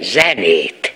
zenét.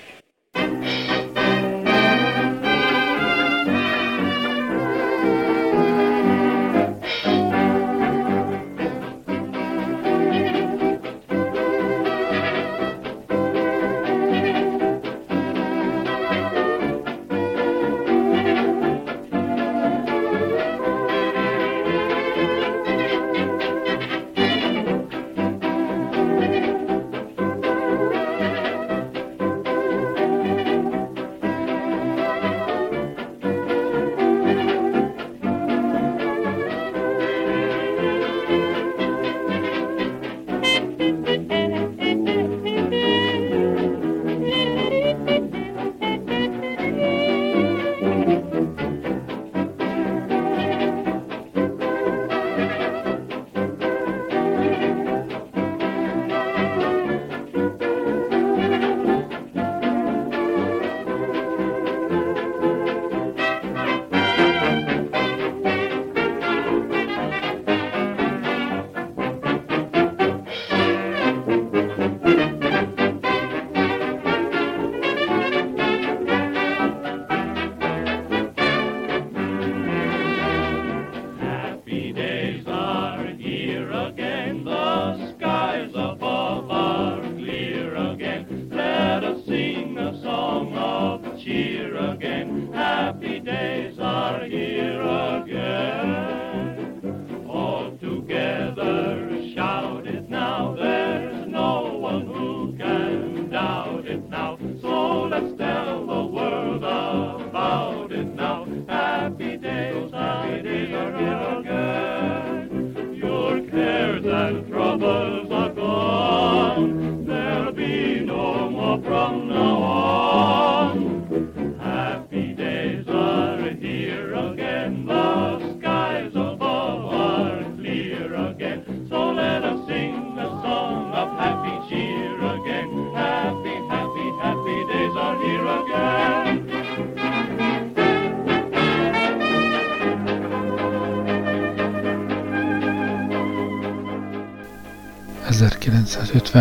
It's.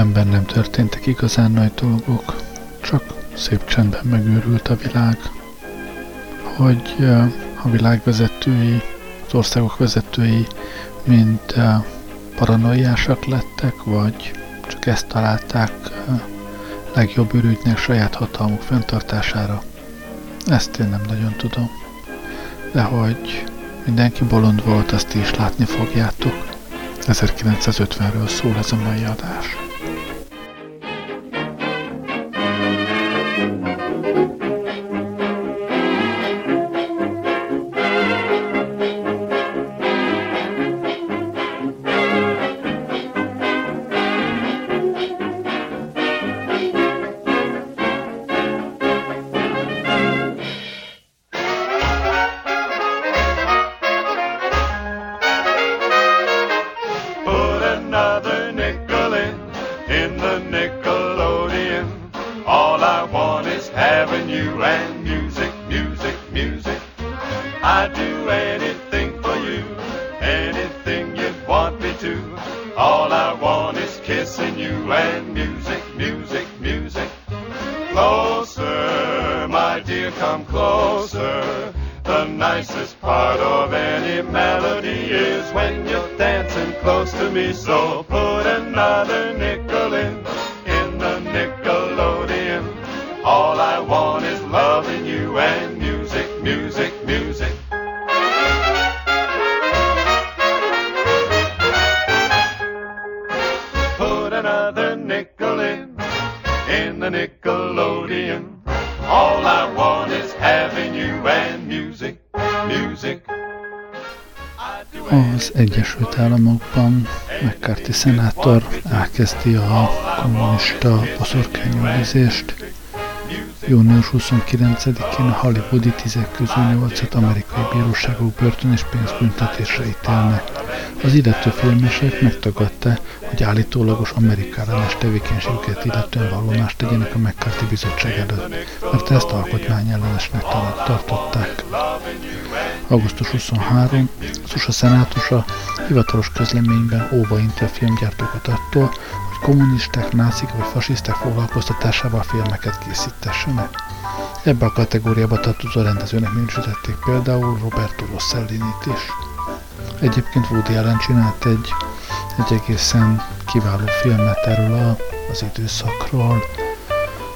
Ben nem történtek igazán nagy dolgok, csak szép csendben megőrült a világ. Hogy a világ vezetői, az országok vezetői mind paranoiásak lettek, vagy csak ezt találták legjobb ürügynek saját hatalmuk fenntartására. Ezt én nem nagyon tudom. De hogy mindenki bolond volt, azt is látni fogjátok. 1950-ről szól ez a mai adás. the Nickelodeon. All I want is having you and music, music, music. I do anything for you, anything you'd want me to. All I want is kissing you and music, music, music. Closer, my dear, come closer. The nicest part of any melody is when you're dancing close to me, so close. Egyesült Államokban McCarthy szenátor elkezdi a kommunista boszorkányüldözést. Június 29-én a hollywoodi tízek közül nyolcat amerikai bíróságok börtön és pénzbüntetésre ítélnek. Az illető filmesek megtagadta, hogy állítólagos amerikállenes tevékenységüket illetően vallomást tegyenek a McCarthy bizottság előtt, mert ezt alkotmányellenesnek tartották. Augusztus 23, az USA szenátusa hivatalos közleményben óva a filmgyártókat attól, hogy kommunisták, nászik vagy fasiszták foglalkoztatásával filmeket készítessenek. Ebbe a kategóriába tartozó rendezőnek minősítették például Roberto rossellini is. Egyébként Woody Allen csinált egy, egy egészen kiváló filmet erről a, az időszakról.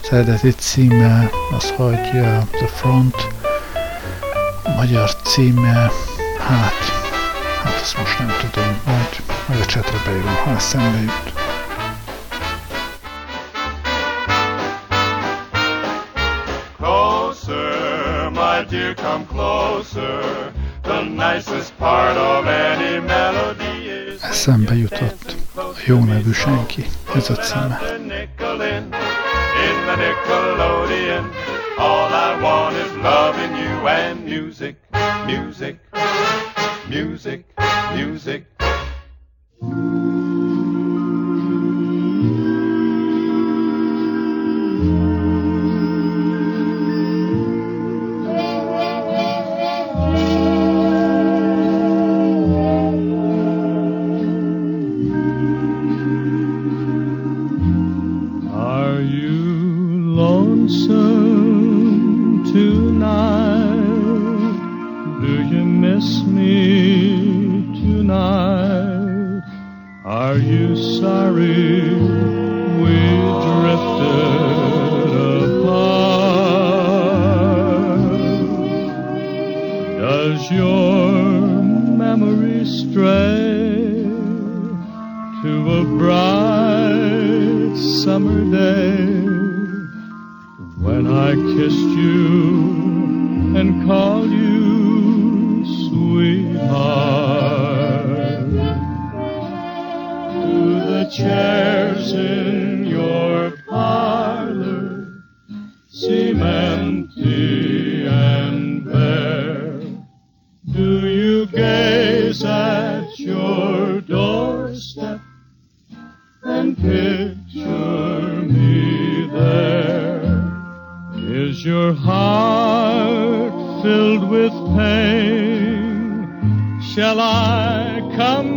Az eredeti címe az, hogy uh, The Front, magyar címe, hát, hát ezt most nem tudom, majd, majd a csetre beírom, ha eszembe jut. Closer, my dear, come closer. The nicest part of any melody is Eszembe jutott a jó nevű senki, ez a címe. In the Nickelodeon, all I want is loving you and music, music, music, music. Are you sorry? chairs in your parlor seem empty and bare? Do you gaze at your doorstep and picture me there? Is your heart filled with pain? Shall I come?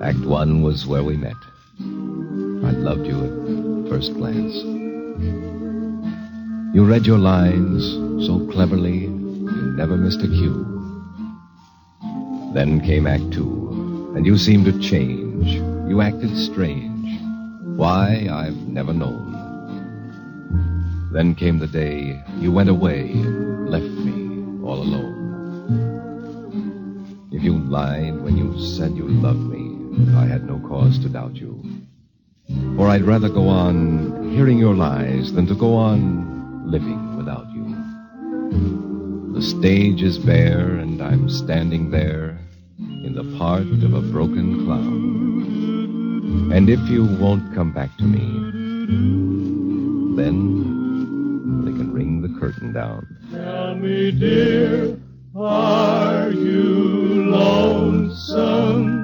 Act one was where we met. I loved you at first glance. You read your lines so cleverly, you never missed a cue. Then came Act two, and you seemed to change. You acted strange. Why, I've never known. Then came the day you went away and left me all alone. If you lied when you said you loved me, I had no cause to doubt you. For I'd rather go on hearing your lies than to go on living without you. The stage is bare and I'm standing there in the part of a broken clown. And if you won't come back to me, then they can ring the curtain down. Tell me, dear, are you lonesome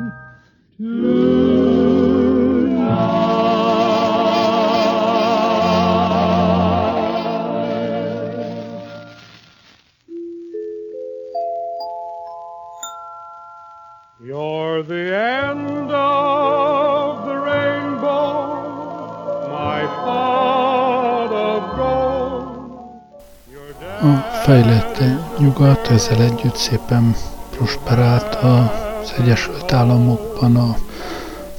nyugat ezzel együtt szépen prosperált az Egyesült Államokban a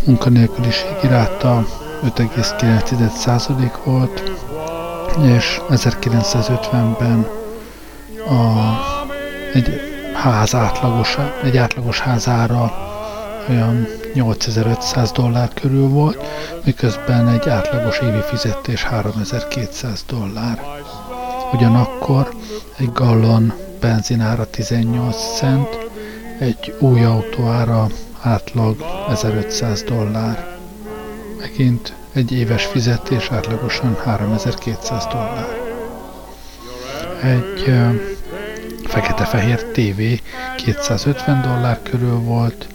munkanélküliség iráta 5,9% volt, és 1950-ben a, egy ház átlagos, egy átlagos házára olyan 8500 dollár körül volt, miközben egy átlagos évi fizetés 3200 dollár. Ugyanakkor egy gallon benzinára 18 cent, egy új autó ára átlag 1500 dollár. Megint egy éves fizetés átlagosan 3200 dollár. Egy uh, fekete-fehér TV 250 dollár körül volt,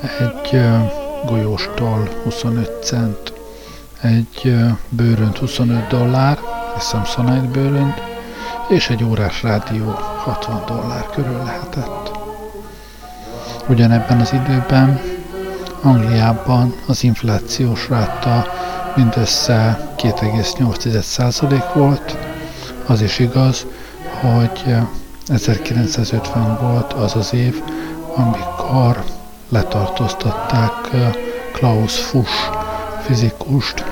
egy uh, golyóstól 25 cent, egy uh, bőrönt 25 dollár, egy Samsonite bőrönt, és egy órás rádió 60 dollár körül lehetett. Ugyanebben az időben Angliában az inflációs ráta mindössze 2,8% volt. Az is igaz, hogy 1950 volt az az év, amikor letartóztatták Klaus Fuchs fizikust,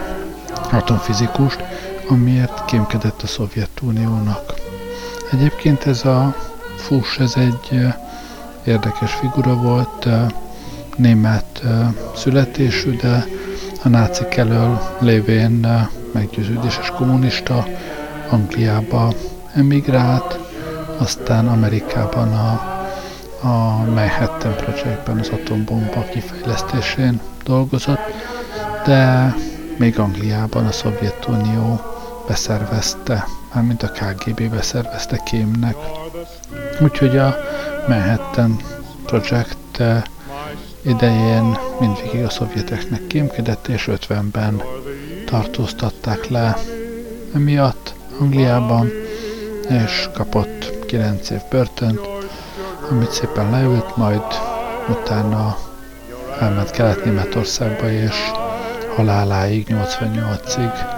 atomfizikust, amiért kémkedett a Szovjetuniónak. Egyébként ez a Fuchs, ez egy érdekes figura volt, német születésű, de a nácik elől lévén meggyőződéses kommunista Angliába emigrált, aztán Amerikában a, a Manhattan Projectben az atombomba kifejlesztésén dolgozott, de még Angliában a Szovjetunió beszervezte, mármint a KGB beszervezte kémnek. Úgyhogy a Manhattan Project idején mindvégig a szovjeteknek kémkedett, és 50-ben tartóztatták le emiatt Angliában, és kapott 9 év börtönt, amit szépen leült, majd utána elment Kelet-Németországba, és haláláig, 88-ig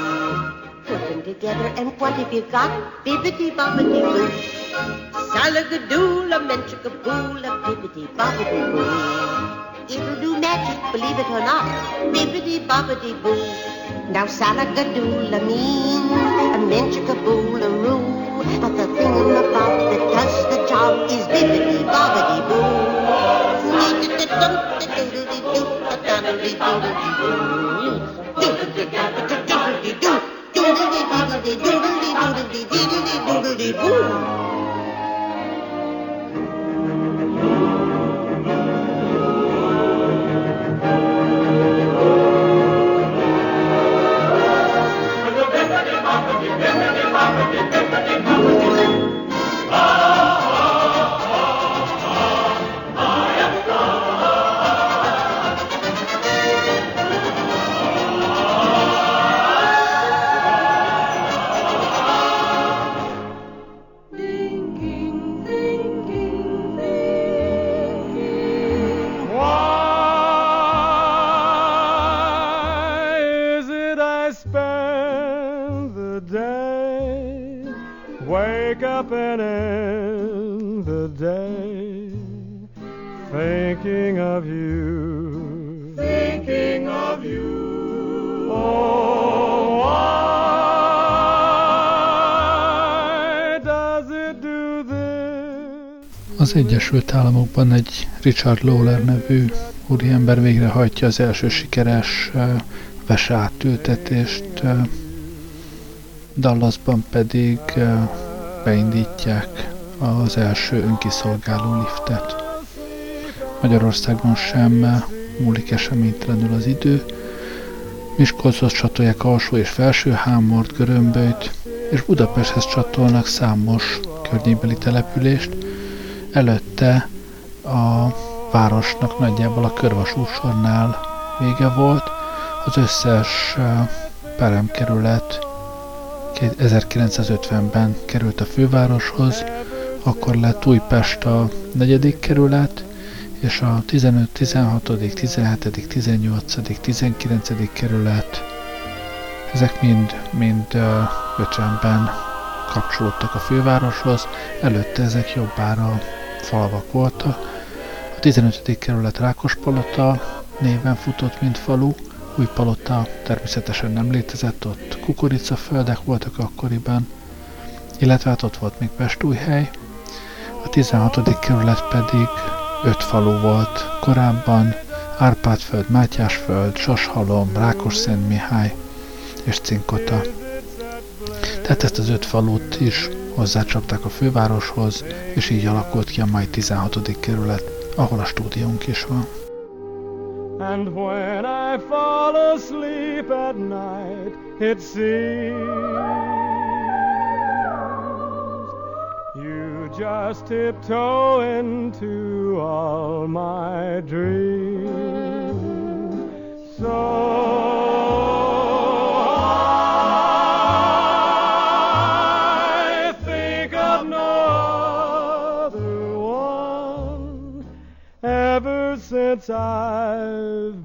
you got bibbity bobbity boo. Salagadoo, a menchikaboo, a bibbity bobbity boo. It'll do magic, believe it or not, bibbity bobbity boo. Now salagadoo, means a menchikaboo, a roo. But the thing about that does the job is bibbity bobbity boo doodly doodly doodly doodly doodly boo. Az Egyesült Államokban egy Richard Lawler nevű úriember végrehajtja az első sikeres uh, vese átültetést, uh, Dallasban pedig uh, beindítják az első önkiszolgáló liftet. Magyarországon sem múlik eseménytelenül az idő, Miskolchoz csatolják alsó és felső hámort, görömböjt, és Budapesthez csatolnak számos környékbeli települést, Előtte a városnak nagyjából a körvasúsornál vége volt. Az összes peremkerület 1950-ben került a fővároshoz, akkor lett Újpest a negyedik kerület, és a 15, 16, 17, 18, 19. kerület, ezek mind, mind 50-ben kapcsolódtak a fővároshoz, előtte ezek jobbára falvak voltak. A 15. kerület Rákospalota néven futott, mint falu, új palota természetesen nem létezett, ott kukoricaföldek voltak akkoriban, illetve hát ott volt még Pestújhely, a 16. kerület pedig öt falu volt korábban, Árpádföld, Mátyásföld, Sashalom, Rákosszent Mihály és Cinkota. Tehát ezt az öt falut is hozzácsapták a fővároshoz, és így alakult ki a mai 16. kerület, ahol a stúdiónk is van. And when I fall asleep at night, it seems you just tiptoe into I've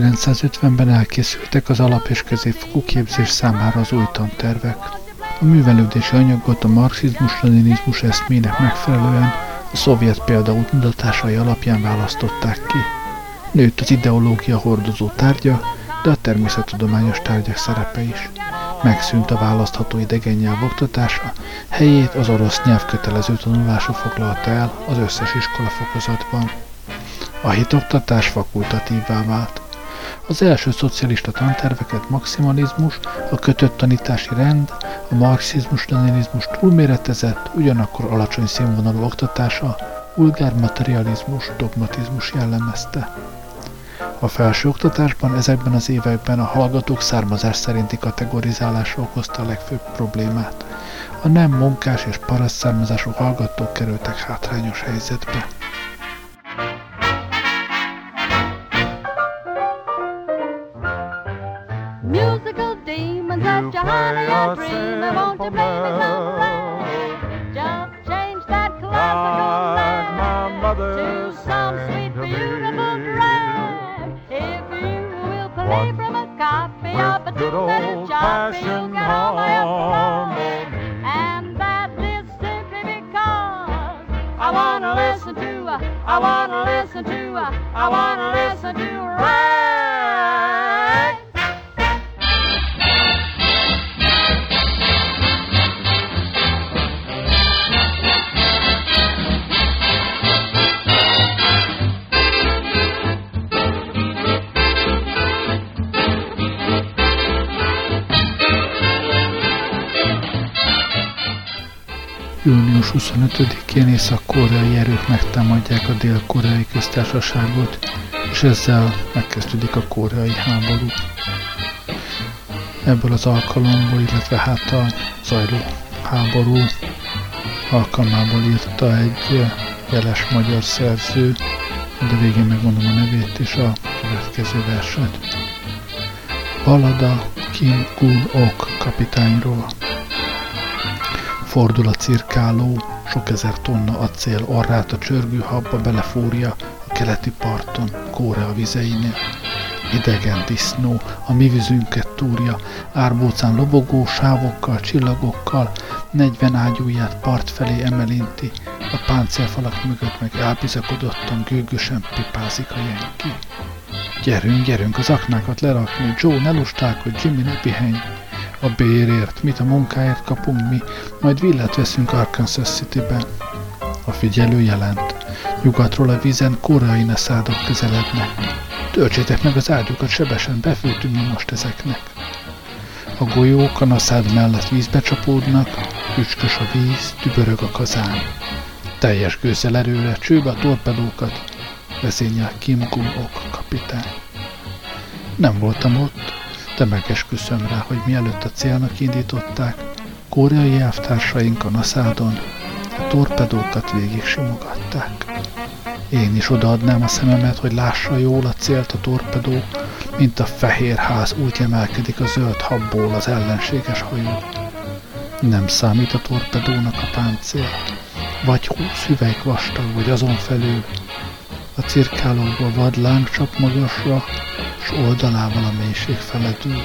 1950-ben elkészültek az alap- és középfokú képzés számára az új tantervek. A művelődési anyagot a marxizmus-leninizmus eszmének megfelelően a szovjet példa útmutatásai alapján választották ki. Nőtt az ideológia hordozó tárgya, de a természettudományos tárgyak szerepe is. Megszűnt a választható idegen nyelv oktatása, helyét az orosz nyelv kötelező tanulása foglalta el az összes iskola fokozatban. A hitoktatás fakultatívvá vált. Az első szocialista tanterveket maximalizmus, a kötött tanítási rend, a marxizmus-leninizmus túlméretezett, ugyanakkor alacsony színvonalú oktatása, vulgár materializmus, dogmatizmus jellemezte. A felsőoktatásban ezekben az években a hallgatók származás szerinti kategorizálása okozta a legfőbb problémát. A nem munkás és paraszt származású hallgatók kerültek hátrányos helyzetbe. That you honey and dreaming, won't you play some rag? Just change that classical nag to some sweet, beautiful drag. If you will play from a copy of a tune that is choppy, you'll get all my applause. And that is simply because I wanna listen to, I wanna listen to, I wanna listen to rag. Június 25-én észak-koreai erők megtámadják a dél-koreai köztársaságot, és ezzel megkezdődik a koreai háború. Ebből az alkalomból, illetve hát a zajló háború alkalmából írta egy jeles magyar szerző, de végén megmondom a nevét és a következő verset. Balada Kim Gun-ok kapitányról. Fordul a cirkáló, sok ezer tonna acél orrát a csörgő habba belefúrja a keleti parton, Kórea vizeinél. Idegen disznó, a mi vizünket túrja, árbócán lobogó sávokkal, csillagokkal, negyven ágyúját part felé emelinti, a páncélfalak mögött meg elbizakodottan gőgösen pipázik a jenki. Gyerünk, gyerünk az aknákat lerakni, Joe, ne hogy Jimmy, ne pihenj. A bérért, mit a munkáért kapunk mi, majd villet veszünk Arkansas City-ben. A figyelő jelent. Nyugatról a vízen koreai neszádok közelednek. Töltsétek meg az ágyukat sebesen, befőtünk mi most ezeknek. A golyók a naszád mellett vízbe csapódnak, ücskös a víz, tübörög a kazán. Teljes gőzzel erőre, csőbe a torpedókat, vezényel Kim kapitány. Nem voltam ott, de megesküszöm rá, hogy mielőtt a célnak indították, koreai elvtársaink a naszádon a torpedókat végig simogatták. Én is odaadnám a szememet, hogy lássa jól a célt a torpedó, mint a fehér ház úgy emelkedik a zöld habból az ellenséges hajó. Nem számít a torpedónak a páncél, vagy húsz hüvelyk vastag, vagy azon felül. A cirkálóba vad lángcsap magasra, s oldalával a mélység feledül.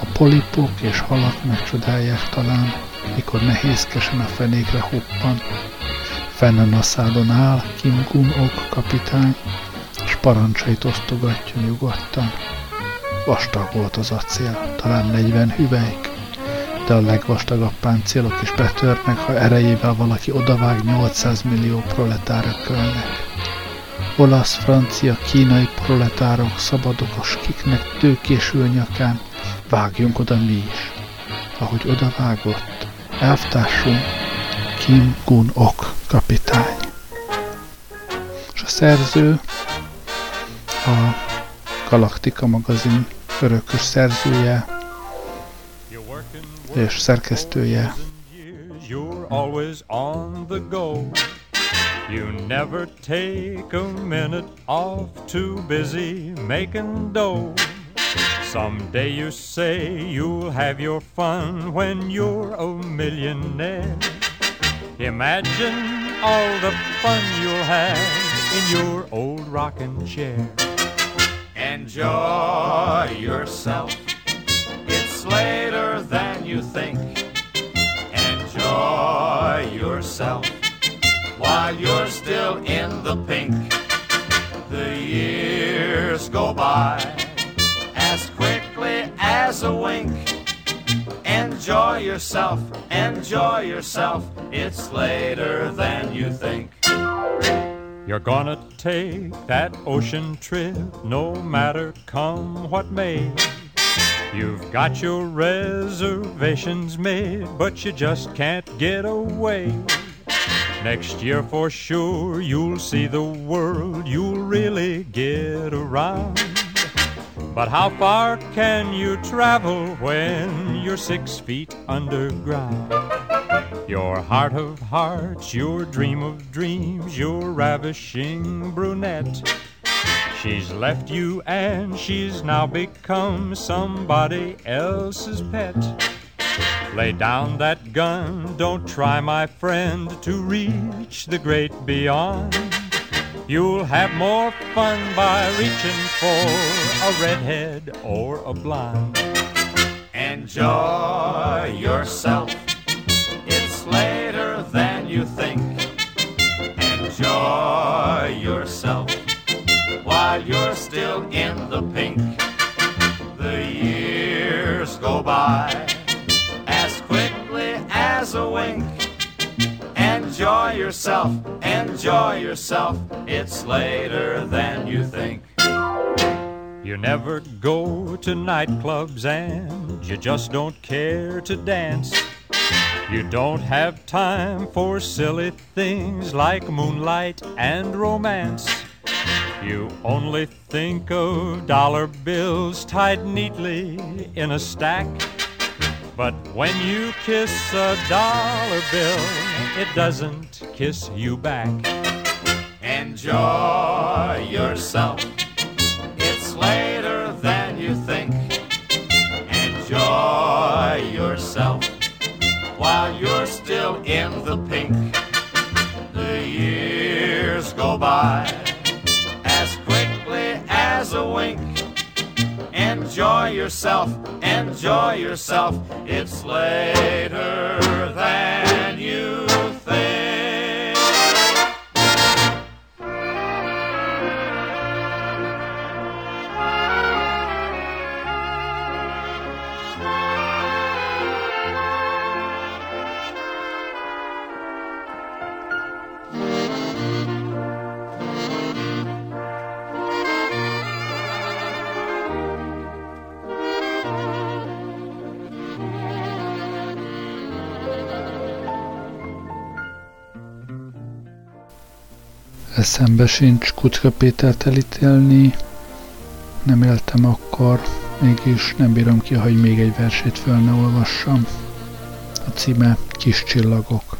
A polipok és halak megcsodálják talán, mikor nehézkesen a fenékre hoppan. Fenn a szádon áll Kim Gun Ok kapitány, s parancsait osztogatja nyugodtan. Vastag volt az acél, talán 40 hüvelyk, de a legvastagabb páncélok is betörnek, ha erejével valaki odavág 800 millió proletára kölnek. Olasz, francia, kínai proletárok, szabadok a skiknek tőkésül nyakán, vágjunk oda mi is. Ahogy odavágott, elvtársunk Kim Gun Ok kapitány. És a szerző a Galaktika magazin örökös szerzője és szerkesztője. You're always on the go. You never take a minute off, too busy making dough. Someday you say you'll have your fun when you're a millionaire. Imagine all the fun you'll have in your old rocking chair. Enjoy yourself. It's later than you think. Enjoy yourself while you're still in the pink. The years go by as quickly as a wink. Enjoy yourself, enjoy yourself, it's later than you think. You're gonna take that ocean trip no matter come what may. You've got your reservations made, but you just can't get away. Next year for sure you'll see the world, you'll really get around. But how far can you travel when you're six feet underground? Your heart of hearts, your dream of dreams, your ravishing brunette. She's left you and she's now become somebody else's pet. Lay down that gun, don't try, my friend, to reach the great beyond. You'll have more fun by reaching for a redhead or a blonde. Enjoy yourself, it's later than you think. Enjoy yourself while you're still in the pink. The years go by as a wink. Enjoy yourself, enjoy yourself, it's later than you think. You never go to nightclubs and you just don't care to dance. You don't have time for silly things like moonlight and romance. You only think of dollar bills tied neatly in a stack but when you kiss a dollar bill, it doesn't kiss you back. Enjoy yourself. It's later than you think. Enjoy yourself while you're still in the pink. The years go by enjoy yourself, enjoy yourself. It's later than you think. Eszembe sincs Kucka Pétert elítélni, nem éltem akkor, mégis nem bírom ki, hogy még egy versét föl ne olvassam. A címe Kis csillagok.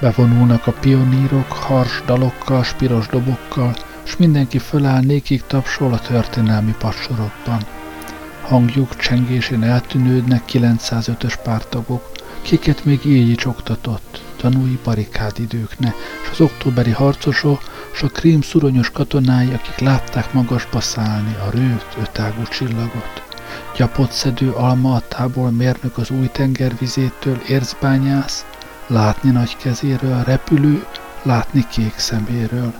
Bevonulnak a pionírok, hars dalokkal, spiros dobokkal, s mindenki föláll nékig tapsol a történelmi padsorokban. Hangjuk csengésén eltűnődnek 905-ös pártagok, kiket még így is oktatott, tanúi barikádidőkne, s az októberi harcosok, s a krím szuronyos katonái, akik látták magasba szállni a rőt, ötágú csillagot. Gyapott szedő alma a tából mérnök az új tengervizétől érzbányász, látni nagy kezéről repülő, látni kék szeméről.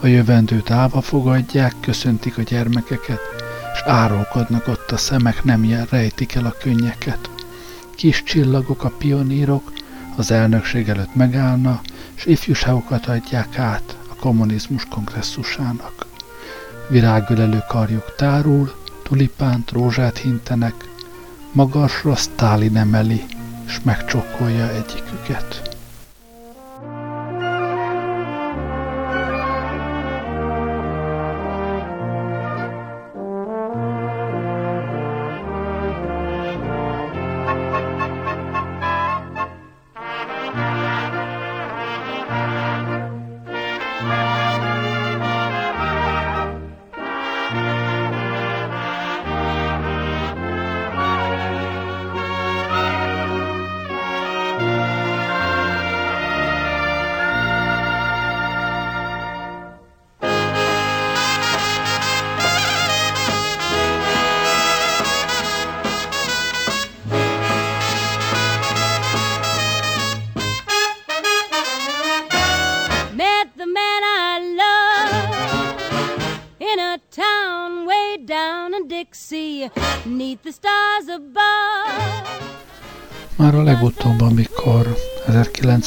A jövendőt állva fogadják, köszöntik a gyermekeket, s árulkodnak ott a szemek, nem rejtik el a könnyeket. Kis csillagok a pionírok, az elnökség előtt megállna, és ifjúságokat adják át a kommunizmus kongresszusának. Virágölelő karjuk tárul, tulipánt, rózsát hintenek, magasra Sztálin emeli, és megcsokkolja egyiküket.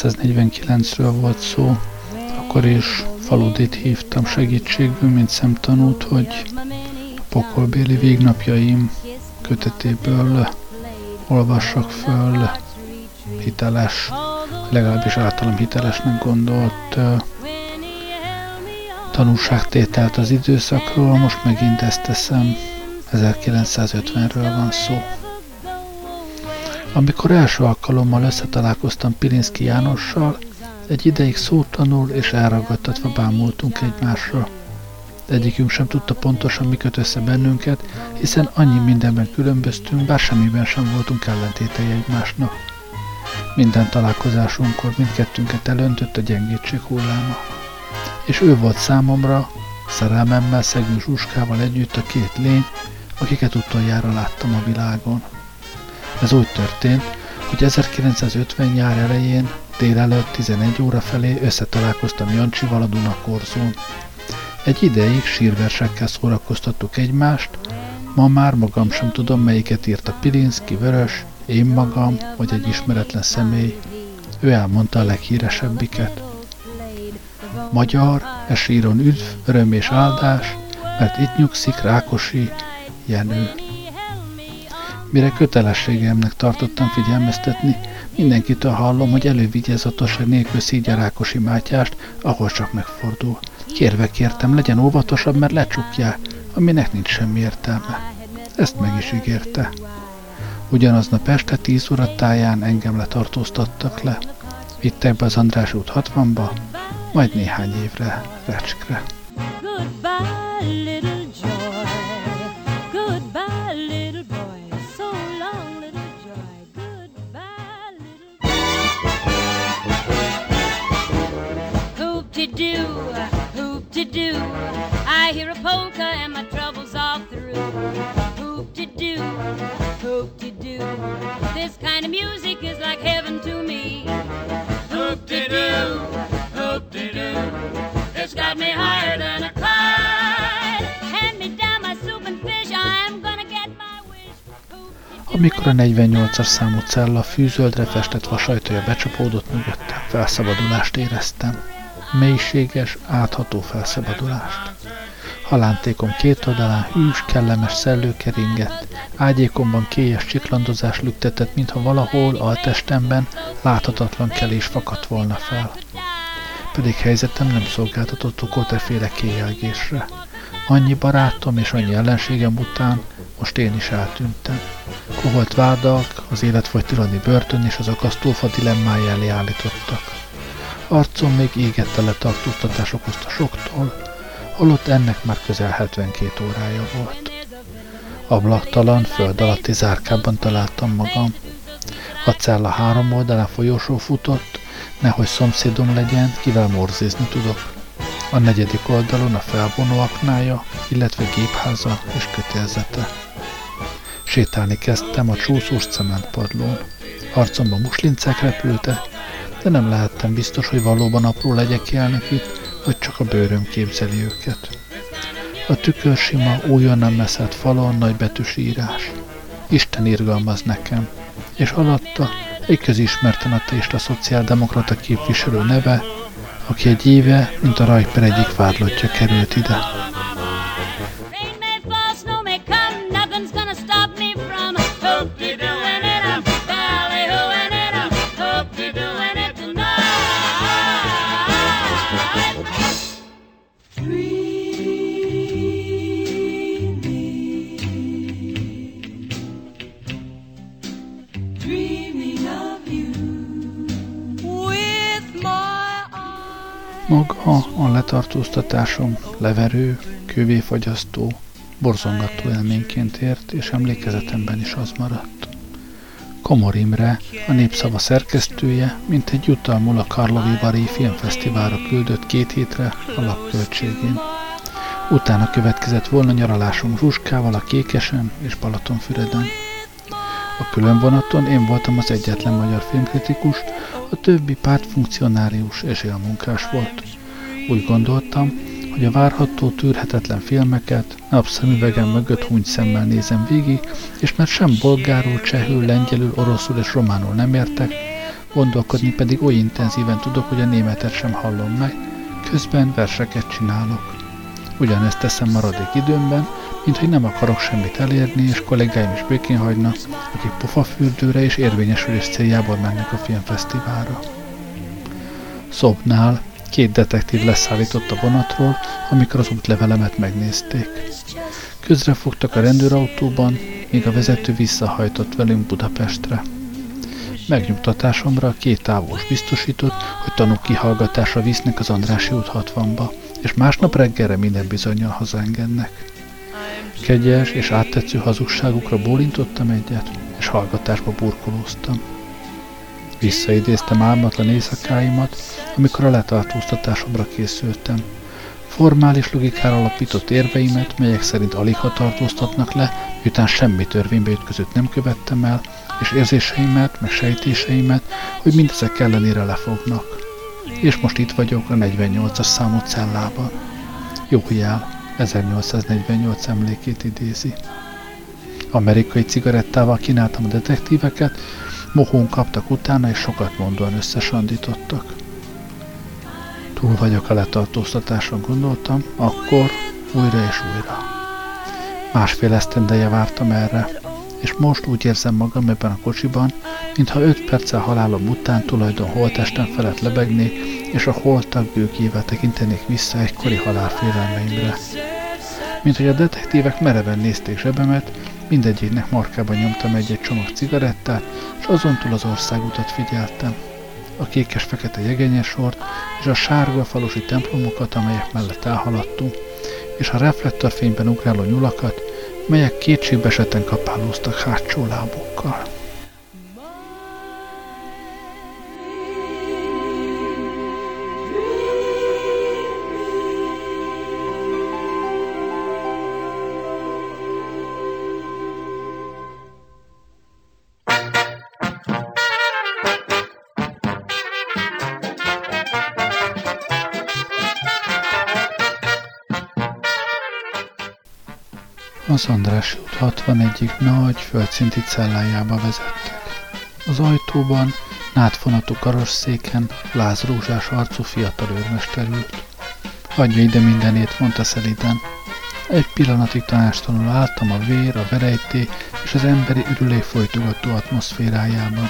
1949-ről volt szó, akkor is faludit hívtam segítségül, mint szemtanút, hogy a pokolbéli végnapjaim kötetéből olvassak föl hiteles, legalábbis általam hitelesnek gondolt ö, tanúságtételt az időszakról, most megint ezt teszem, 1950-ről van szó. Amikor első alkalommal összetalálkoztam Pilinszki Jánossal, egy ideig szótanul és elragadtatva bámultunk egymásra. Egyikünk sem tudta pontosan, mi köt össze bennünket, hiszen annyi mindenben különböztünk, bár semmiben sem voltunk ellentétei egymásnak. Minden találkozásunkkor mindkettőnket elöntött a gyengétség hulláma. És ő volt számomra, szerelmemmel, szegő Zsuskával együtt a két lény, akiket utoljára láttam a világon. Ez úgy történt, hogy 1950 nyár elején délelőtt 11 óra felé összetalálkoztam Jancsival a Dunakorzón. Egy ideig sírversekkel szórakoztattuk egymást, ma már magam sem tudom, melyiket írta Pilinszki, Vörös, én magam, vagy egy ismeretlen személy. Ő elmondta a leghíresebbiket. Magyar, e síron üdv, öröm és áldás, mert itt nyugszik Rákosi Jenő. Mire kötelességemnek tartottam figyelmeztetni, mindenkitől hallom, hogy elővigyázatosság nélkül szígya Rákosi Mátyást, ahol csak megfordul. Kérve kértem, legyen óvatosabb, mert lecsukják, aminek nincs semmi értelme. Ezt meg is ígérte. Ugyanaznap este 10 óra táján engem letartóztattak le. Vittek be az András út 60-ba, majd néhány évre Recskre. Goodbye, a 48-as számú cella fűzöldre festett vasajtója becsapódott mögöttem, felszabadulást éreztem. Mélységes, átható felszabadulást. Halántékom két oldalán hűs, kellemes szellő keringett, ágyékomban kélyes csiklandozás lüktetett, mintha valahol altestemben láthatatlan kelés fakadt volna fel. Pedig helyzetem nem szolgáltatott okot efféle kéjelgésre. Annyi barátom és annyi ellenségem után most én is eltűntem. Koholt vádak, az életfogytilani börtön és az akasztófa dilemmája elé állítottak. Arcom még égett tele tartóztatás okozta soktól, holott ennek már közel 72 órája volt. Ablaktalan, föld alatti zárkában találtam magam. A cella három oldalán folyosó futott, nehogy szomszédom legyen, kivel morzizni tudok. A negyedik oldalon a felvonó aknája, illetve gépháza és kötélzete. Sétálni kezdtem a csúszós cementpadlón. Arcomban muslincák repültek, de nem lehettem biztos, hogy valóban apró legyek élnek itt, vagy csak a bőröm képzeli őket. A tükör sima, újonnan meszelt falon nagybetűs írás. Isten irgalmaz nekem, és alatta egy közismerten ateista szociáldemokrata képviselő neve, aki egy éve, mint a rajper egyik vádlottja került ide. A letartóztatásom leverő, kővéfagyasztó, borzongató élményként ért, és emlékezetemben is az maradt. Komor Imre, a Népszava szerkesztője, mint egy jutalmul a Karlovi Vari Filmfesztiválra küldött két hétre a lapköltségén. Utána következett volna nyaralásunk Zsuskával a Kékesen és Balatonfüreden. A különvonaton én voltam az egyetlen magyar filmkritikus, a többi pártfunkcionárius és élmunkás volt. Úgy gondoltam, hogy a várható, tűrhetetlen filmeket napszemüvegem mögött húny szemmel nézem végig, és mert sem bolgárul, csehül, lengyelül, oroszul és románul nem értek, gondolkodni pedig oly intenzíven tudok, hogy a németet sem hallom meg, közben verseket csinálok. Ugyanezt teszem maradék időmben, mint hogy nem akarok semmit elérni, és kollégáim is békén hagynak, akik pofafürdőre és érvényesülés céljából mennek a filmfesztiválra. Szobnál két detektív leszállított a vonatról, amikor az útlevelemet megnézték. Közrefogtak a rendőrautóban, míg a vezető visszahajtott velünk Budapestre. Megnyugtatásomra a két távos biztosított, hogy tanúk kihallgatásra visznek az Andrási út 60-ba, és másnap reggelre minden bizonyal hazaengednek. Kegyes és áttetsző hazugságukra bólintottam egyet, és hallgatásba burkolóztam. Visszaidéztem álmatlan éjszakáimat, amikor a letartóztatásomra készültem. Formális logikára alapított érveimet, melyek szerint alig ha tartóztatnak le, miután semmi törvénybe ütközött nem követtem el, és érzéseimet, meg sejtéseimet, hogy mindezek ellenére lefognak. És most itt vagyok a 48-as számú cellában. Jó jel, 1848 emlékét idézi. Amerikai cigarettával kínáltam a detektíveket, mohón kaptak utána, és sokat mondóan összesandítottak. Túl vagyok a letartóztatáson, gondoltam, akkor újra és újra. Másfél esztendeje vártam erre, és most úgy érzem magam ebben a kocsiban, mintha öt perccel halálom után tulajdon holtesten felett lebegnék, és a holtak bőkével tekintenék vissza egykori halálfélelmeimre. Mint hogy a detektívek mereven nézték zsebemet, mindegyiknek markában nyomtam egy-egy csomag cigarettát, és azon túl az országutat figyeltem. A kékes-fekete jegenyes és a sárga falusi templomokat, amelyek mellett elhaladtunk, és a reflektorfényben ugráló nyulakat, melyek kétségbeseten kapálóztak hátsó lábukkal. Az András út 61 nagy, földszinti cellájába vezettek. Az ajtóban, nátfonatú karosszéken, lázrózsás arcú fiatal őrmester ült. Adja ide mindenét, mondta szeliden. Egy pillanatig tanástalanul álltam a vér, a verejté és az emberi ürülé folytogató atmoszférájában.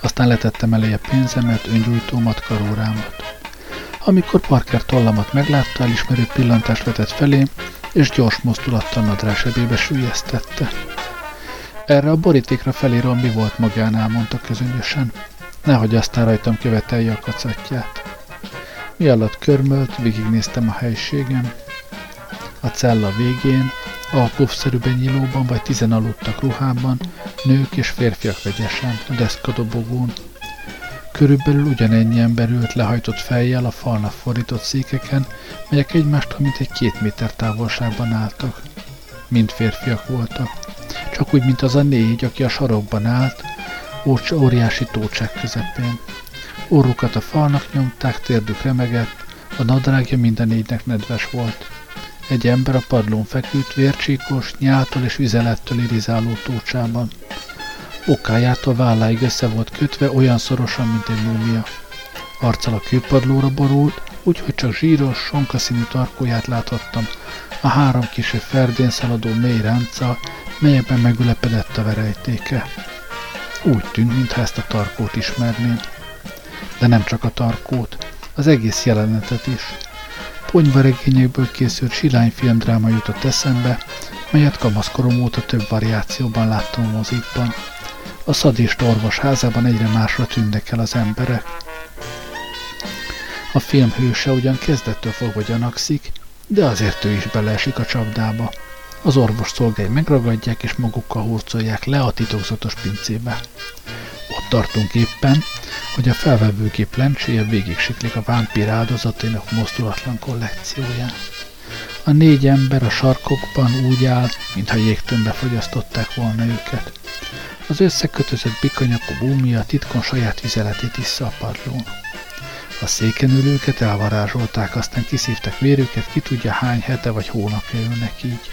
Aztán letettem elé a pénzemet, öngyújtómat, karórámat. Amikor Parker tollamat meglátta, elismerő pillantást vetett felé, és gyors mozdulattal nadrásebébe sülyeztette. Erre a borítékra felírom, mi volt magánál, mondta közönösen. Nehogy aztán rajtam követelje a kacatját. Mi alatt körmölt, végignéztem a helységem. A cella végén, alkóvszerűben nyílóban vagy tizen aludtak ruhában, nők és férfiak vegyesen, a deszkadobogón. Körülbelül ugyanennyi ember ült lehajtott fejjel a falnak fordított székeken, melyek egymástól mintegy két méter távolságban álltak. Mind férfiak voltak. Csak úgy, mint az a négy, aki a sarokban állt, óriási tócsák közepén. Orrukat a falnak nyomták, térdük remegett, a nadrágja minden négynek nedves volt. Egy ember a padlón feküdt, vércsíkos, nyáltól és vizelettől irizáló tócsában. Okájától válláig össze volt kötve olyan szorosan, mint egy múmia. Arccal a kőpadlóra borult, úgyhogy csak zsíros, sonkaszínű tarkóját láthattam, a három kisebb ferdén szaladó mély ránccal, melyekben megülepedett a verejtéke. Úgy tűnt, mintha ezt a tarkót ismerném. De nem csak a tarkót, az egész jelenetet is. Ponyvaregényekből készült silányfilmdráma jutott eszembe, melyet kamaszkorom óta több variációban láttam a mozikban. A szadista orvos házában egyre másra tűnnek el az emberek. A film hőse ugyan kezdettől fogva gyanakszik, de azért ő is beleesik a csapdába. Az orvos szolgái megragadják és magukkal hurcolják le a titokzatos pincébe. Ott tartunk éppen, hogy a felvevőgép lencséje végig siklik a vámpír áldozatainak mozdulatlan kollekcióján. A négy ember a sarkokban úgy áll, mintha jégtömbbe fogyasztották volna őket. Az összekötözött bikanyakú búmia titkon saját vizeletét issza a padlón. A széken ülőket elvarázsolták, aztán kiszívtak vérüket, ki tudja hány hete vagy hónapja ülnek így.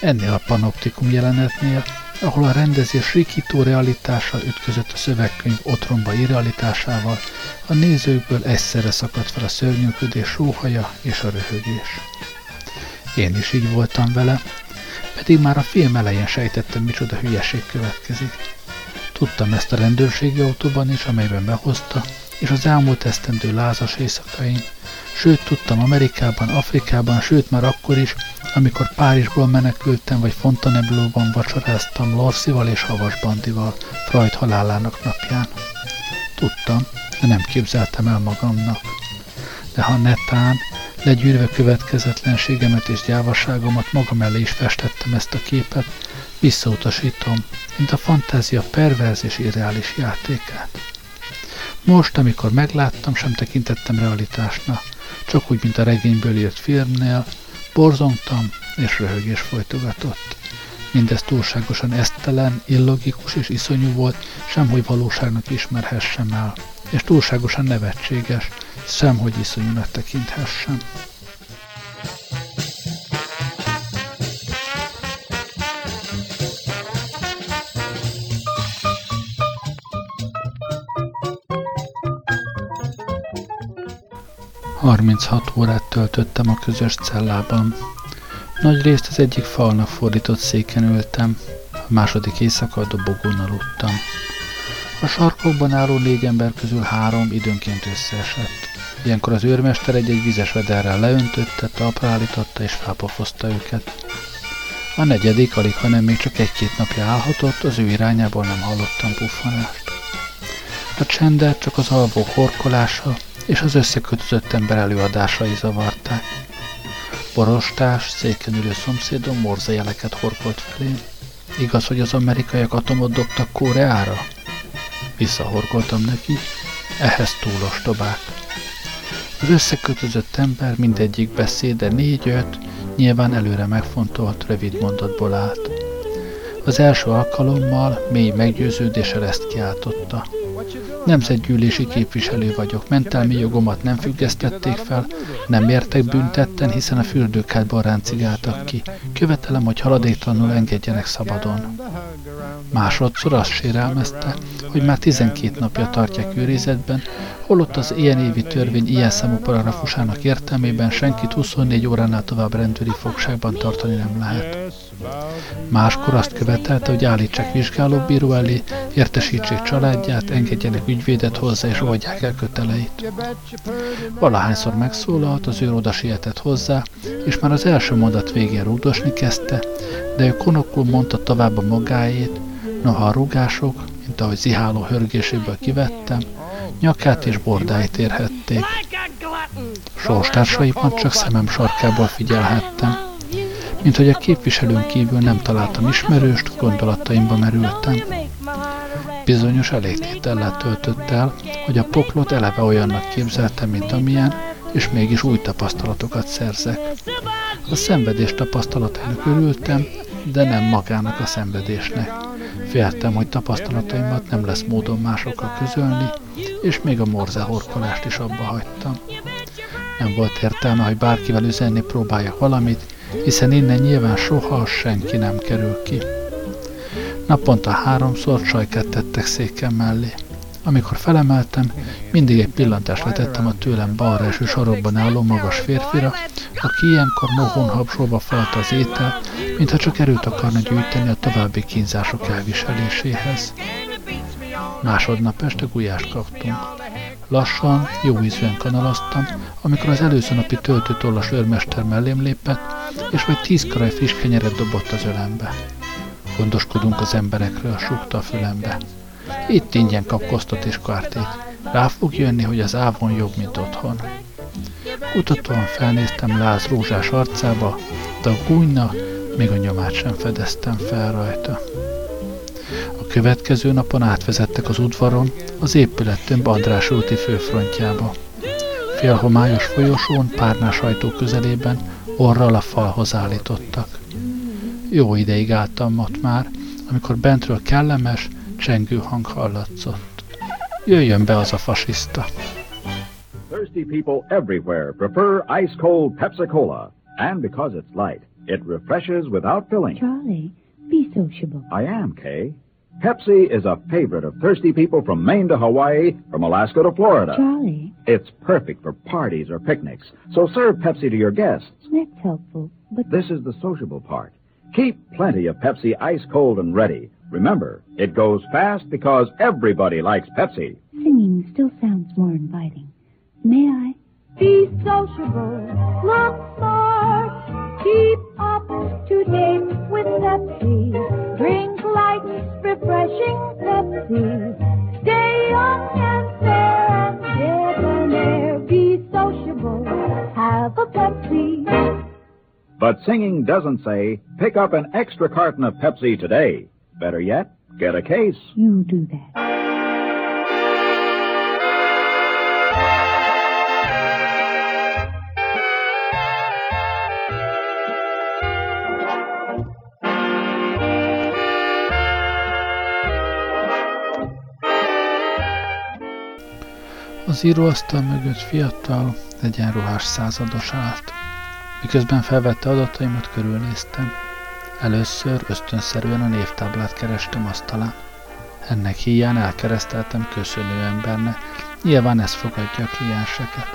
Ennél a panoptikum jelenetnél, ahol a rendezés rikító realitása ütközött a szövegkönyv otromba irrealitásával, a nézőkből egyszerre szakadt fel a szörnyűködés sóhaja és a röhögés. Én is így voltam vele, pedig már a film elején sejtettem, micsoda hülyeség következik. Tudtam ezt a rendőrségi autóban is, amelyben behozta, és az elmúlt esztendő lázas éjszakain, sőt tudtam Amerikában, Afrikában, sőt már akkor is, amikor Párizsból menekültem, vagy Fontainebleau-ban vacsoráztam Lorsival és Havas Bandival, Freud halálának napján. Tudtam, de nem képzeltem el magamnak. De ha netán, legyűrve következetlenségemet és gyávaságomat magam elé is festettem ezt a képet, visszautasítom, mint a fantázia perverz és irreális játékát. Most, amikor megláttam, sem tekintettem realitásnak, csak úgy, mint a regényből írt filmnél, borzongtam és röhögés folytogatott. Mindez túlságosan esztelen, illogikus és iszonyú volt, semhogy valóságnak ismerhessem el, és túlságosan nevetséges, semhogy iszonyúnak tekinthessem. 36 órát töltöttem a közös cellában. Nagy részt az egyik falnak fordított széken ültem, a második éjszaka a dobogón aludtam. A sarkokban álló négy ember közül három időnként összeesett. Ilyenkor az őrmester egy-egy vizes vederrel leöntötte, talpra állította és felpofozta őket. A negyedik alig, hanem még csak egy-két napja állhatott, az ő irányából nem hallottam puffanást. A csendet csak az alvó horkolása, és az összekötözött ember előadásai zavarták. Borostás, széken ülő szomszédom morzajeleket horkolt felé. Igaz, hogy az amerikaiak atomot dobtak Koreára? Visszahorkoltam neki, ehhez túl ostobák. Az összekötözött ember mindegyik beszéde négy-öt, nyilván előre megfontolt, rövid mondatból állt. Az első alkalommal mély meggyőződéssel ezt kiáltotta. Nemzetgyűlési képviselő vagyok, mentelmi jogomat nem függesztették fel, nem értek büntetten, hiszen a fürdőkádban ráncigáltak ki. Követelem, hogy haladéktalanul engedjenek szabadon. Másodszor azt sérelmezte, hogy már 12 napja tartják őrizetben, holott az ilyen évi törvény ilyen számú paragrafusának értelmében senkit 24 óránál tovább rendőri fogságban tartani nem lehet. Máskor azt követelte, hogy állítsák vizsgálóbíró elé, értesítsék családját, engedjenek ügyvédet hozzá és oldják el köteleit. Valahányszor megszólalt, az ő oda sietett hozzá, és már az első mondat végén rúgdosni kezdte, de ő konokul mondta tovább a magáét, noha a rugások, mint ahogy ziháló hörgéséből kivettem, nyakát és bordáit érhették. Sorstársaiban csak szemem sarkából figyelhettem. Mint hogy a képviselőn kívül nem találtam ismerőst, gondolataimba merültem. Bizonyos elégtétellel töltött el, hogy a poklot eleve olyannak képzeltem, mint amilyen, és mégis új tapasztalatokat szerzek. A szenvedés tapasztalatainak örültem, de nem magának a szenvedésnek. Féltem, hogy tapasztalataimat nem lesz módon másokkal közölni, és még a morze horkolást is abba hagytam. Nem volt értelme, hogy bárkivel üzenni próbáljak valamit, hiszen innen nyilván soha senki nem kerül ki. Naponta háromszor csajkát tettek széken mellé. Amikor felemeltem, mindig egy pillantást letettem a tőlem balra eső sarokban álló magas férfira, aki ilyenkor mohon habsolva falta az étel, mintha csak erőt akarna gyűjteni a további kínzások elviseléséhez. Másodnap este gulyást kaptunk. Lassan, jó ízűen kanalaztam, amikor az előző napi töltőtollas őrmester mellém lépett, és vagy tíz karaj friss kenyeret dobott az ölembe. Gondoskodunk az emberekről, súgta a fülembe. Itt ingyen kap kosztot és kártét. Rá fog jönni, hogy az ávon jobb, mint otthon. Kutatóan felnéztem Láz rózsás arcába, de a gúnyna még a nyomát sem fedeztem fel rajta. A következő napon átvezettek az udvaron, az épület több András úti főfrontjába. Félhomályos folyosón, párnás ajtó közelében, orral a falhoz állítottak. Jó ideig álltam ott már, amikor bentről kellemes, csengő hang hallatszott. Jöjjön be az a fasiszta! Thirsty people everywhere prefer ice cold Pepsi Cola. And because it's light, it refreshes without filling. Charlie, be sociable. I am, Kay. Pepsi is a favorite of thirsty people from Maine to Hawaii, from Alaska to Florida. Charlie, It's perfect for parties or picnics, so serve Pepsi to your guests. that's helpful, but This is the sociable part. Keep plenty of Pepsi ice cold and ready. Remember, it goes fast because everybody likes Pepsi. singing still sounds more inviting. May I? Be sociable, look smart, keep up to date with Pepsi. Drink light, refreshing Pepsi. Stay young and fair and debonair. Be sociable, have a Pepsi. But singing doesn't say, pick up an extra carton of Pepsi today. Better yet, get a case. You do that. Az íróasztal mögött fiatal, egyenruhás százados állt. Miközben felvette adataimat, körülnéztem. Először ösztönszerűen a névtáblát kerestem asztalán. Ennek híján elkereszteltem köszönő embernek, nyilván ez fogadja a klienseket.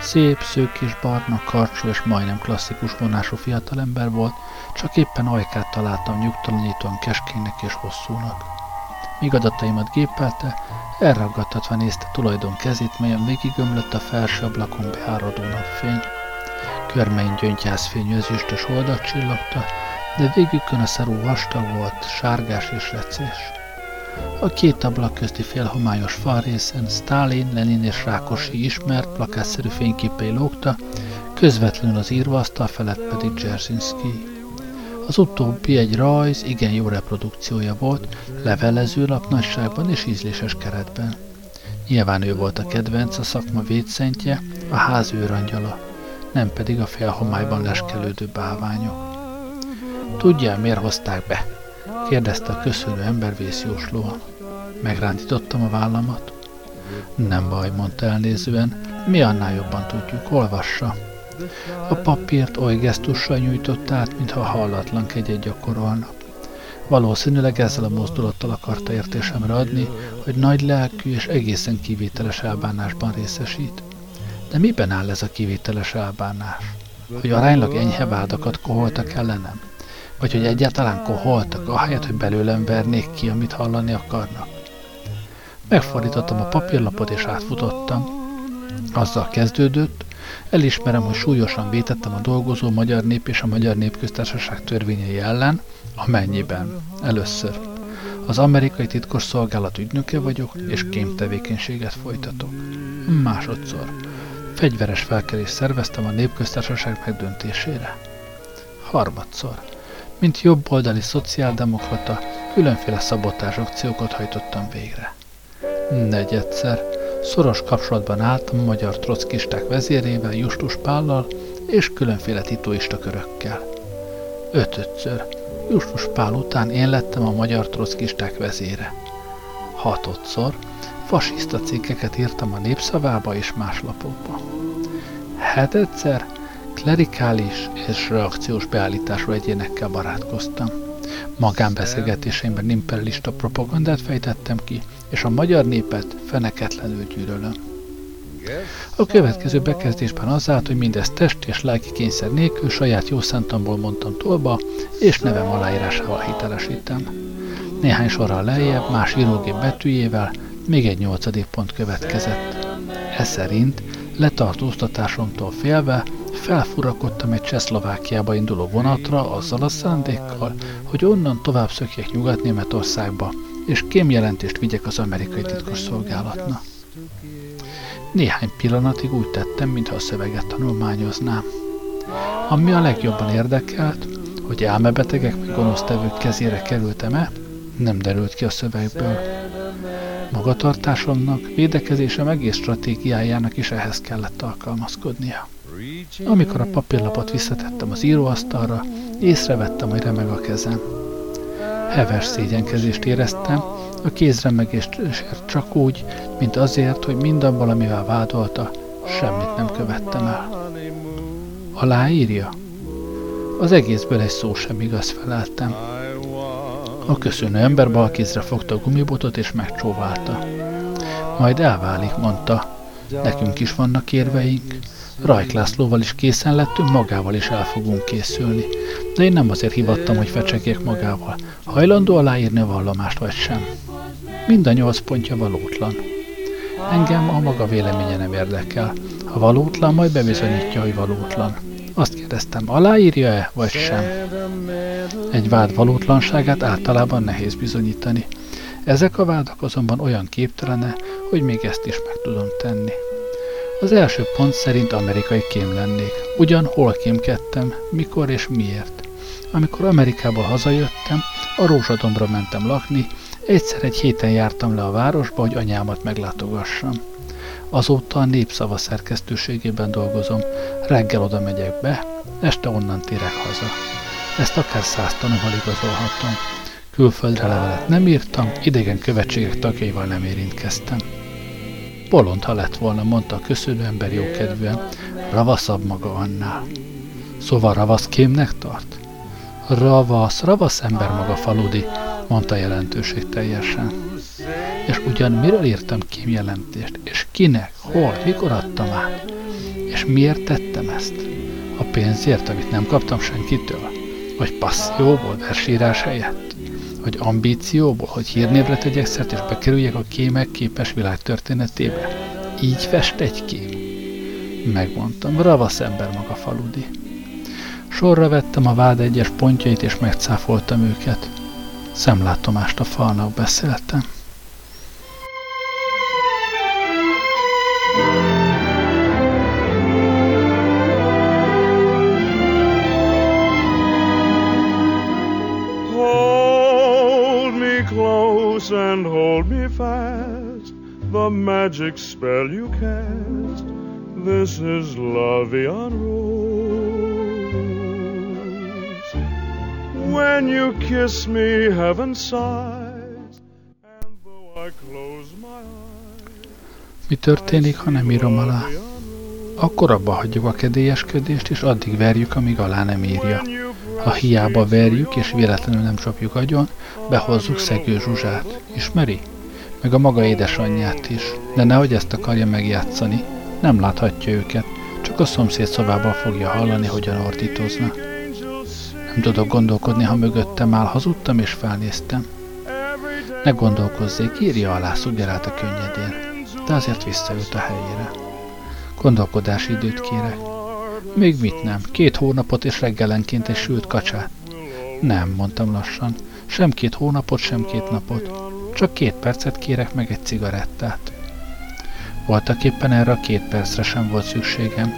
Szép, szők és barna, karcsú és majdnem klasszikus vonású fiatalember volt, csak éppen ajkát találtam nyugtalanítóan keskénynek és hosszúnak. Míg adataimat gépelte, elragadtatva nézte tulajdon kezét, melyen végigömlött a felső ablakon beáradó napfény. Körmein gyöngyhászfényű ezüstös oldat csillogta, de végükön a szarú vastag volt, sárgás és lecés. A két ablak közti félhomályos falrészen Stalin, Lenin és Rákosi ismert, plakátszerű fényképei lógta, közvetlenül az írvasztal felett pedig Dzerzsinszki. Az utóbbi egy rajz, igen jó reprodukciója volt, levelezőlap nagyságban és ízléses keretben. Nyilván ő volt a kedvenc, a szakma védszentje, a ház őrangyala, nem pedig a félhomályban leskelődő bálványok. Tudja, miért hozták be? kérdezte a köszönő ember vészjóslóan. Megrántítottam a vállamat. Nem baj, mondta elnézően, mi annál jobban tudjuk, olvassa. A papírt oly gesztussal nyújtott át, mintha hallatlan kegyet gyakorolna. Valószínűleg ezzel a mozdulattal akarta értésemre adni, hogy nagy lelkű és egészen kivételes elbánásban részesít. De miben áll ez a kivételes elbánás? Hogy aránylag enyhe vádakat koholtak ellenem? Vagy hogy egyáltalán koholtak, ahelyett, hogy belőlem vernék ki, amit hallani akarnak? Megfordítottam a papírlapot és átfutottam. Azzal kezdődött, elismerem, hogy súlyosan vétettem a dolgozó magyar nép és a magyar népköztársaság törvényei ellen, amennyiben először az amerikai titkos szolgálat ügynöke vagyok, és kémtevékenységet folytatok. Másodszor fegyveres felkelést szerveztem a népköztársaság megdöntésére. Harmadszor, mint jobboldali szociáldemokrata, különféle szabotás akciókat hajtottam végre. Negyedszer, szoros kapcsolatban álltam a magyar trockisták vezérével, Justus Pállal és különféle titoista körökkel. Ötödször, Justus Pál után én lettem a magyar trockisták vezére. Hatodszor, fasiszta cikkeket írtam a népszavába és más lapokba. Hetedszer, klerikális és reakciós beállítású egyénekkel barátkoztam. Magánbeszélgetéseimben imperialista propagandát fejtettem ki, és a magyar népet feneketlenül gyűlölöm. A következő bekezdésben az állt, hogy mindezt test és lelki kényszer nélkül saját jó szántamból mondtam tolba, és nevem aláírásával hitelesítem. Néhány sorral lejjebb, más írógép betűjével, még egy nyolcadik pont következett. Ez szerint letartóztatásomtól félve felfurakodtam egy Csehszlovákiába induló vonatra azzal a szándékkal, hogy onnan tovább szökjek Nyugat-Németországba, és kémjelentést vigyek az amerikai titkos szolgálatnak. Néhány pillanatig úgy tettem, mintha a szöveget tanulmányoznám. Ami a legjobban érdekelt, hogy elmebetegek vagy gonosztevők kezére kerültem-e, nem derült ki a szövegből. Magatartásomnak, védekezésem egész stratégiájának is ehhez kellett alkalmazkodnia. Amikor a papírlapot visszatettem az íróasztalra, észrevettem, hogy remeg a kezem. Heves szégyenkezést éreztem, a kézremegést csak úgy, mint azért, hogy mindabban, amivel vádolta, semmit nem követtem el. Aláírja? Az egészből egy szó sem igaz feleltem. A köszönő ember bal kézre fogta a gumibotot és megcsóválta. Majd elválik, mondta. Nekünk is vannak érveink. Rajk Lászlóval is készen lettünk, magával is el fogunk készülni. De én nem azért hivattam, hogy fecsegjek magával. Hajlandó aláírni a vallomást vagy sem. Mind a nyolc pontja valótlan. Engem a maga véleménye nem érdekel. Ha valótlan, majd bebizonyítja, hogy valótlan. Azt kérdeztem, aláírja-e, vagy sem? Egy vád valótlanságát általában nehéz bizonyítani. Ezek a vádak azonban olyan képtelene, hogy még ezt is meg tudom tenni. Az első pont szerint amerikai kém lennék. Ugyan hol kémkedtem, mikor és miért. Amikor Amerikából hazajöttem, a Rózsadombra mentem lakni, egyszer egy héten jártam le a városba, hogy anyámat meglátogassam. Azóta a népszava szerkesztőségében dolgozom, reggel oda megyek be, este onnan térek haza. Ezt akár száz tanúval igazolhatom. Külföldre levelet nem írtam, idegen követségek tagjaival nem érintkeztem. Bolond, ha lett volna, mondta a köszönő ember jókedvűen, ravaszabb maga annál. Szóval ravasz kémnek tart? Ravasz, ravasz ember maga faludi, mondta jelentőség teljesen. És ugyan miről írtam kém jelentést, és kinek, hol, mikor adtam át? És miért tettem ezt? A pénzért, amit nem kaptam senkitől? Vagy passzióból, versírás helyett? Vagy ambícióból, hogy hírnévre tegyek szert, és bekerüljek a kémek képes világ történetébe? Így fest egy kém? Megmondtam, ravasz ember maga faludi. Sorra vettem a vád egyes pontjait, és megcáfoltam őket. Szemlátomást a falnak beszéltem. Magic spell you cast. This is La Vie en Rose. When you kiss me, heaven sighs. And though I close my eyes, Mi történik, ha nem írom alá? Akkor abba hagyjuk a kedélyeskedést, és addig verjük, amíg alá nem írja. Ha hiába verjük, és véletlenül nem csapjuk agyon, behozzuk Szegő Zsuzsát. Ismeri? Meg a maga édesanyját is. De nehogy ezt akarja megjátszani. Nem láthatja őket, csak a szomszéd szobában fogja hallani, hogyan ordítoznak. Nem tudok gondolkodni, ha mögöttem áll, hazudtam és felnéztem. Ne gondolkozzék, írja alá, a könnyedén. De azért visszaült a helyére. Gondolkodási időt kérek. Még mit nem? Két hónapot és reggelenként egy sült kacsát? Nem, mondtam lassan. Sem két hónapot, sem két napot. Csak két percet kérek meg egy cigarettát. Voltak éppen erre a két percre sem volt szükségem.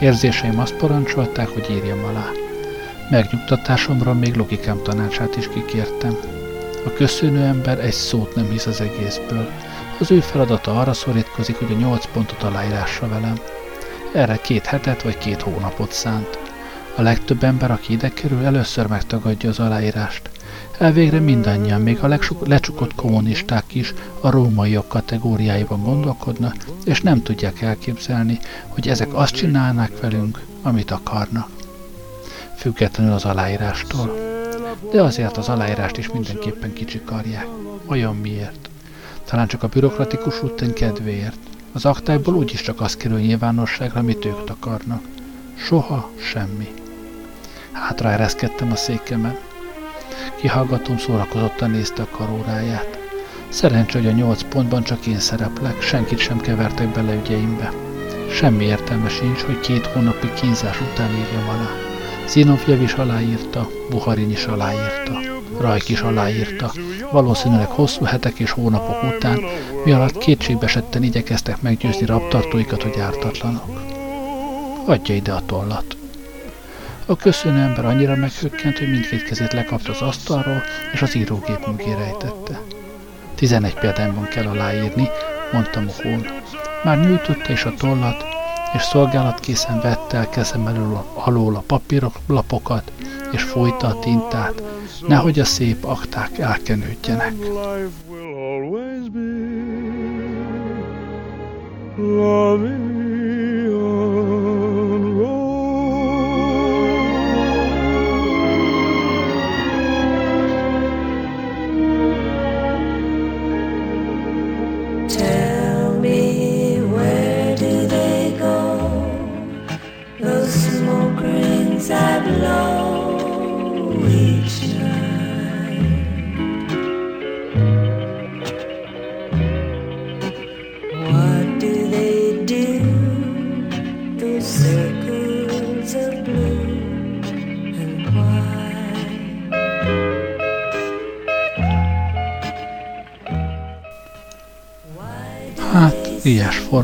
Érzéseim azt parancsolták, hogy írjam alá. Megnyugtatásomra még logikám tanácsát is kikértem. A köszönő ember egy szót nem hisz az egészből. Az ő feladata arra szorítkozik, hogy a nyolc pontot aláírásra velem. Erre két hetet vagy két hónapot szánt. A legtöbb ember, aki ide kerül, először megtagadja az aláírást. Elvégre mindannyian, még a lecsukott kommunisták is a rómaiak kategóriáiban gondolkodnak, és nem tudják elképzelni, hogy ezek azt csinálnák velünk, amit akarnak. Függetlenül az aláírástól. De azért az aláírást is mindenképpen kicsikarják. Olyan miért? Talán csak a bürokratikus rutin kedvéért. Az aktákból úgyis csak az kerül nyilvánosságra, amit ők akarnak. Soha semmi. Hátra ereszkedtem a székemen. Kihallgatom szórakozottan nézte a karóráját. Szerencsé, hogy a nyolc pontban csak én szereplek, senkit sem kevertek bele ügyeimbe. Semmi értelme sincs, hogy két hónapi kínzás után írjam alá. Zinovjev is aláírta, Buharin is aláírta, Rajk is aláírta. Valószínűleg hosszú hetek és hónapok után, mi alatt kétségbesetten igyekeztek meggyőzni raptartóikat, hogy ártatlanok. Adja ide a tollat. A köszönő ember annyira meghökkent, hogy mindkét kezét lekapta az asztalról, és az írógép mögé rejtette. Tizenegy példányban kell aláírni, mondta Mohón. Már nyújtotta is a tollat, és szolgálatkészen vette el kezem elől alól a papírok, lapokat, és folyta a tintát, nehogy a szép akták elkenődjenek. Love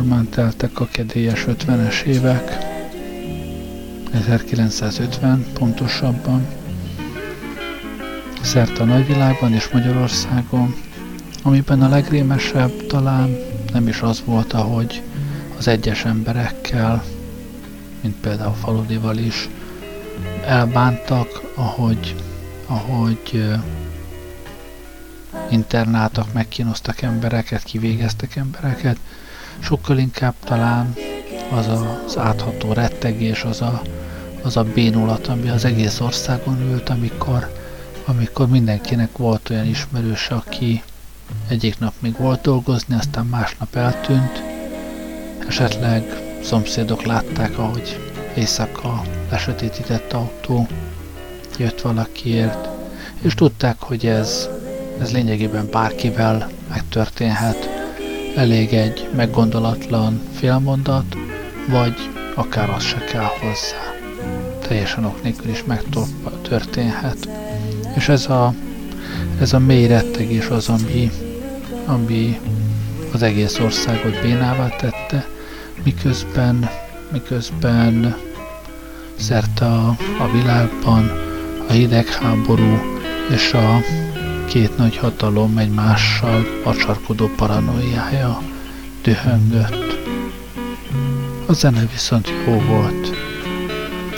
formán teltek a kedélyes 50-es évek, 1950 pontosabban, szerte a nagyvilágban és Magyarországon, amiben a legrémesebb talán nem is az volt, ahogy az egyes emberekkel, mint például Faludival is, elbántak, ahogy, ahogy internáltak, megkínoztak embereket, kivégeztek embereket, sokkal inkább talán az az átható rettegés, az a, az a bénulat, ami az egész országon ült, amikor, amikor mindenkinek volt olyan ismerős, aki egyik nap még volt dolgozni, aztán másnap eltűnt, esetleg szomszédok látták, ahogy éjszaka lesötétített autó jött valakiért, és tudták, hogy ez, ez lényegében bárkivel megtörténhet, Elég egy meggondolatlan félmondat, vagy akár az se kell hozzá. Teljesen ok nélkül is megtörténhet. És ez a, ez a mély rettegés az, ami, ami az egész országot bénává tette, miközben, miközben szerte a, a világban a hidegháború és a két nagy hatalom egymással acsarkodó paranoiája dühöngött. A zene viszont jó volt.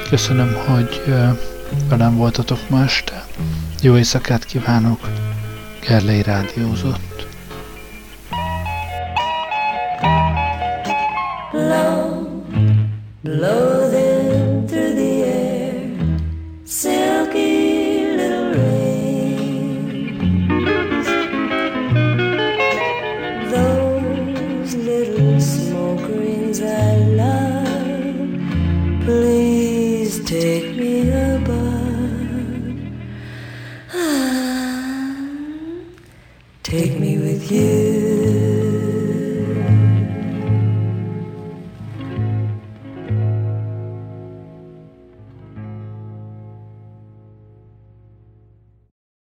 Köszönöm, hogy velem voltatok ma este. Jó éjszakát kívánok. Gerlei rádiózott.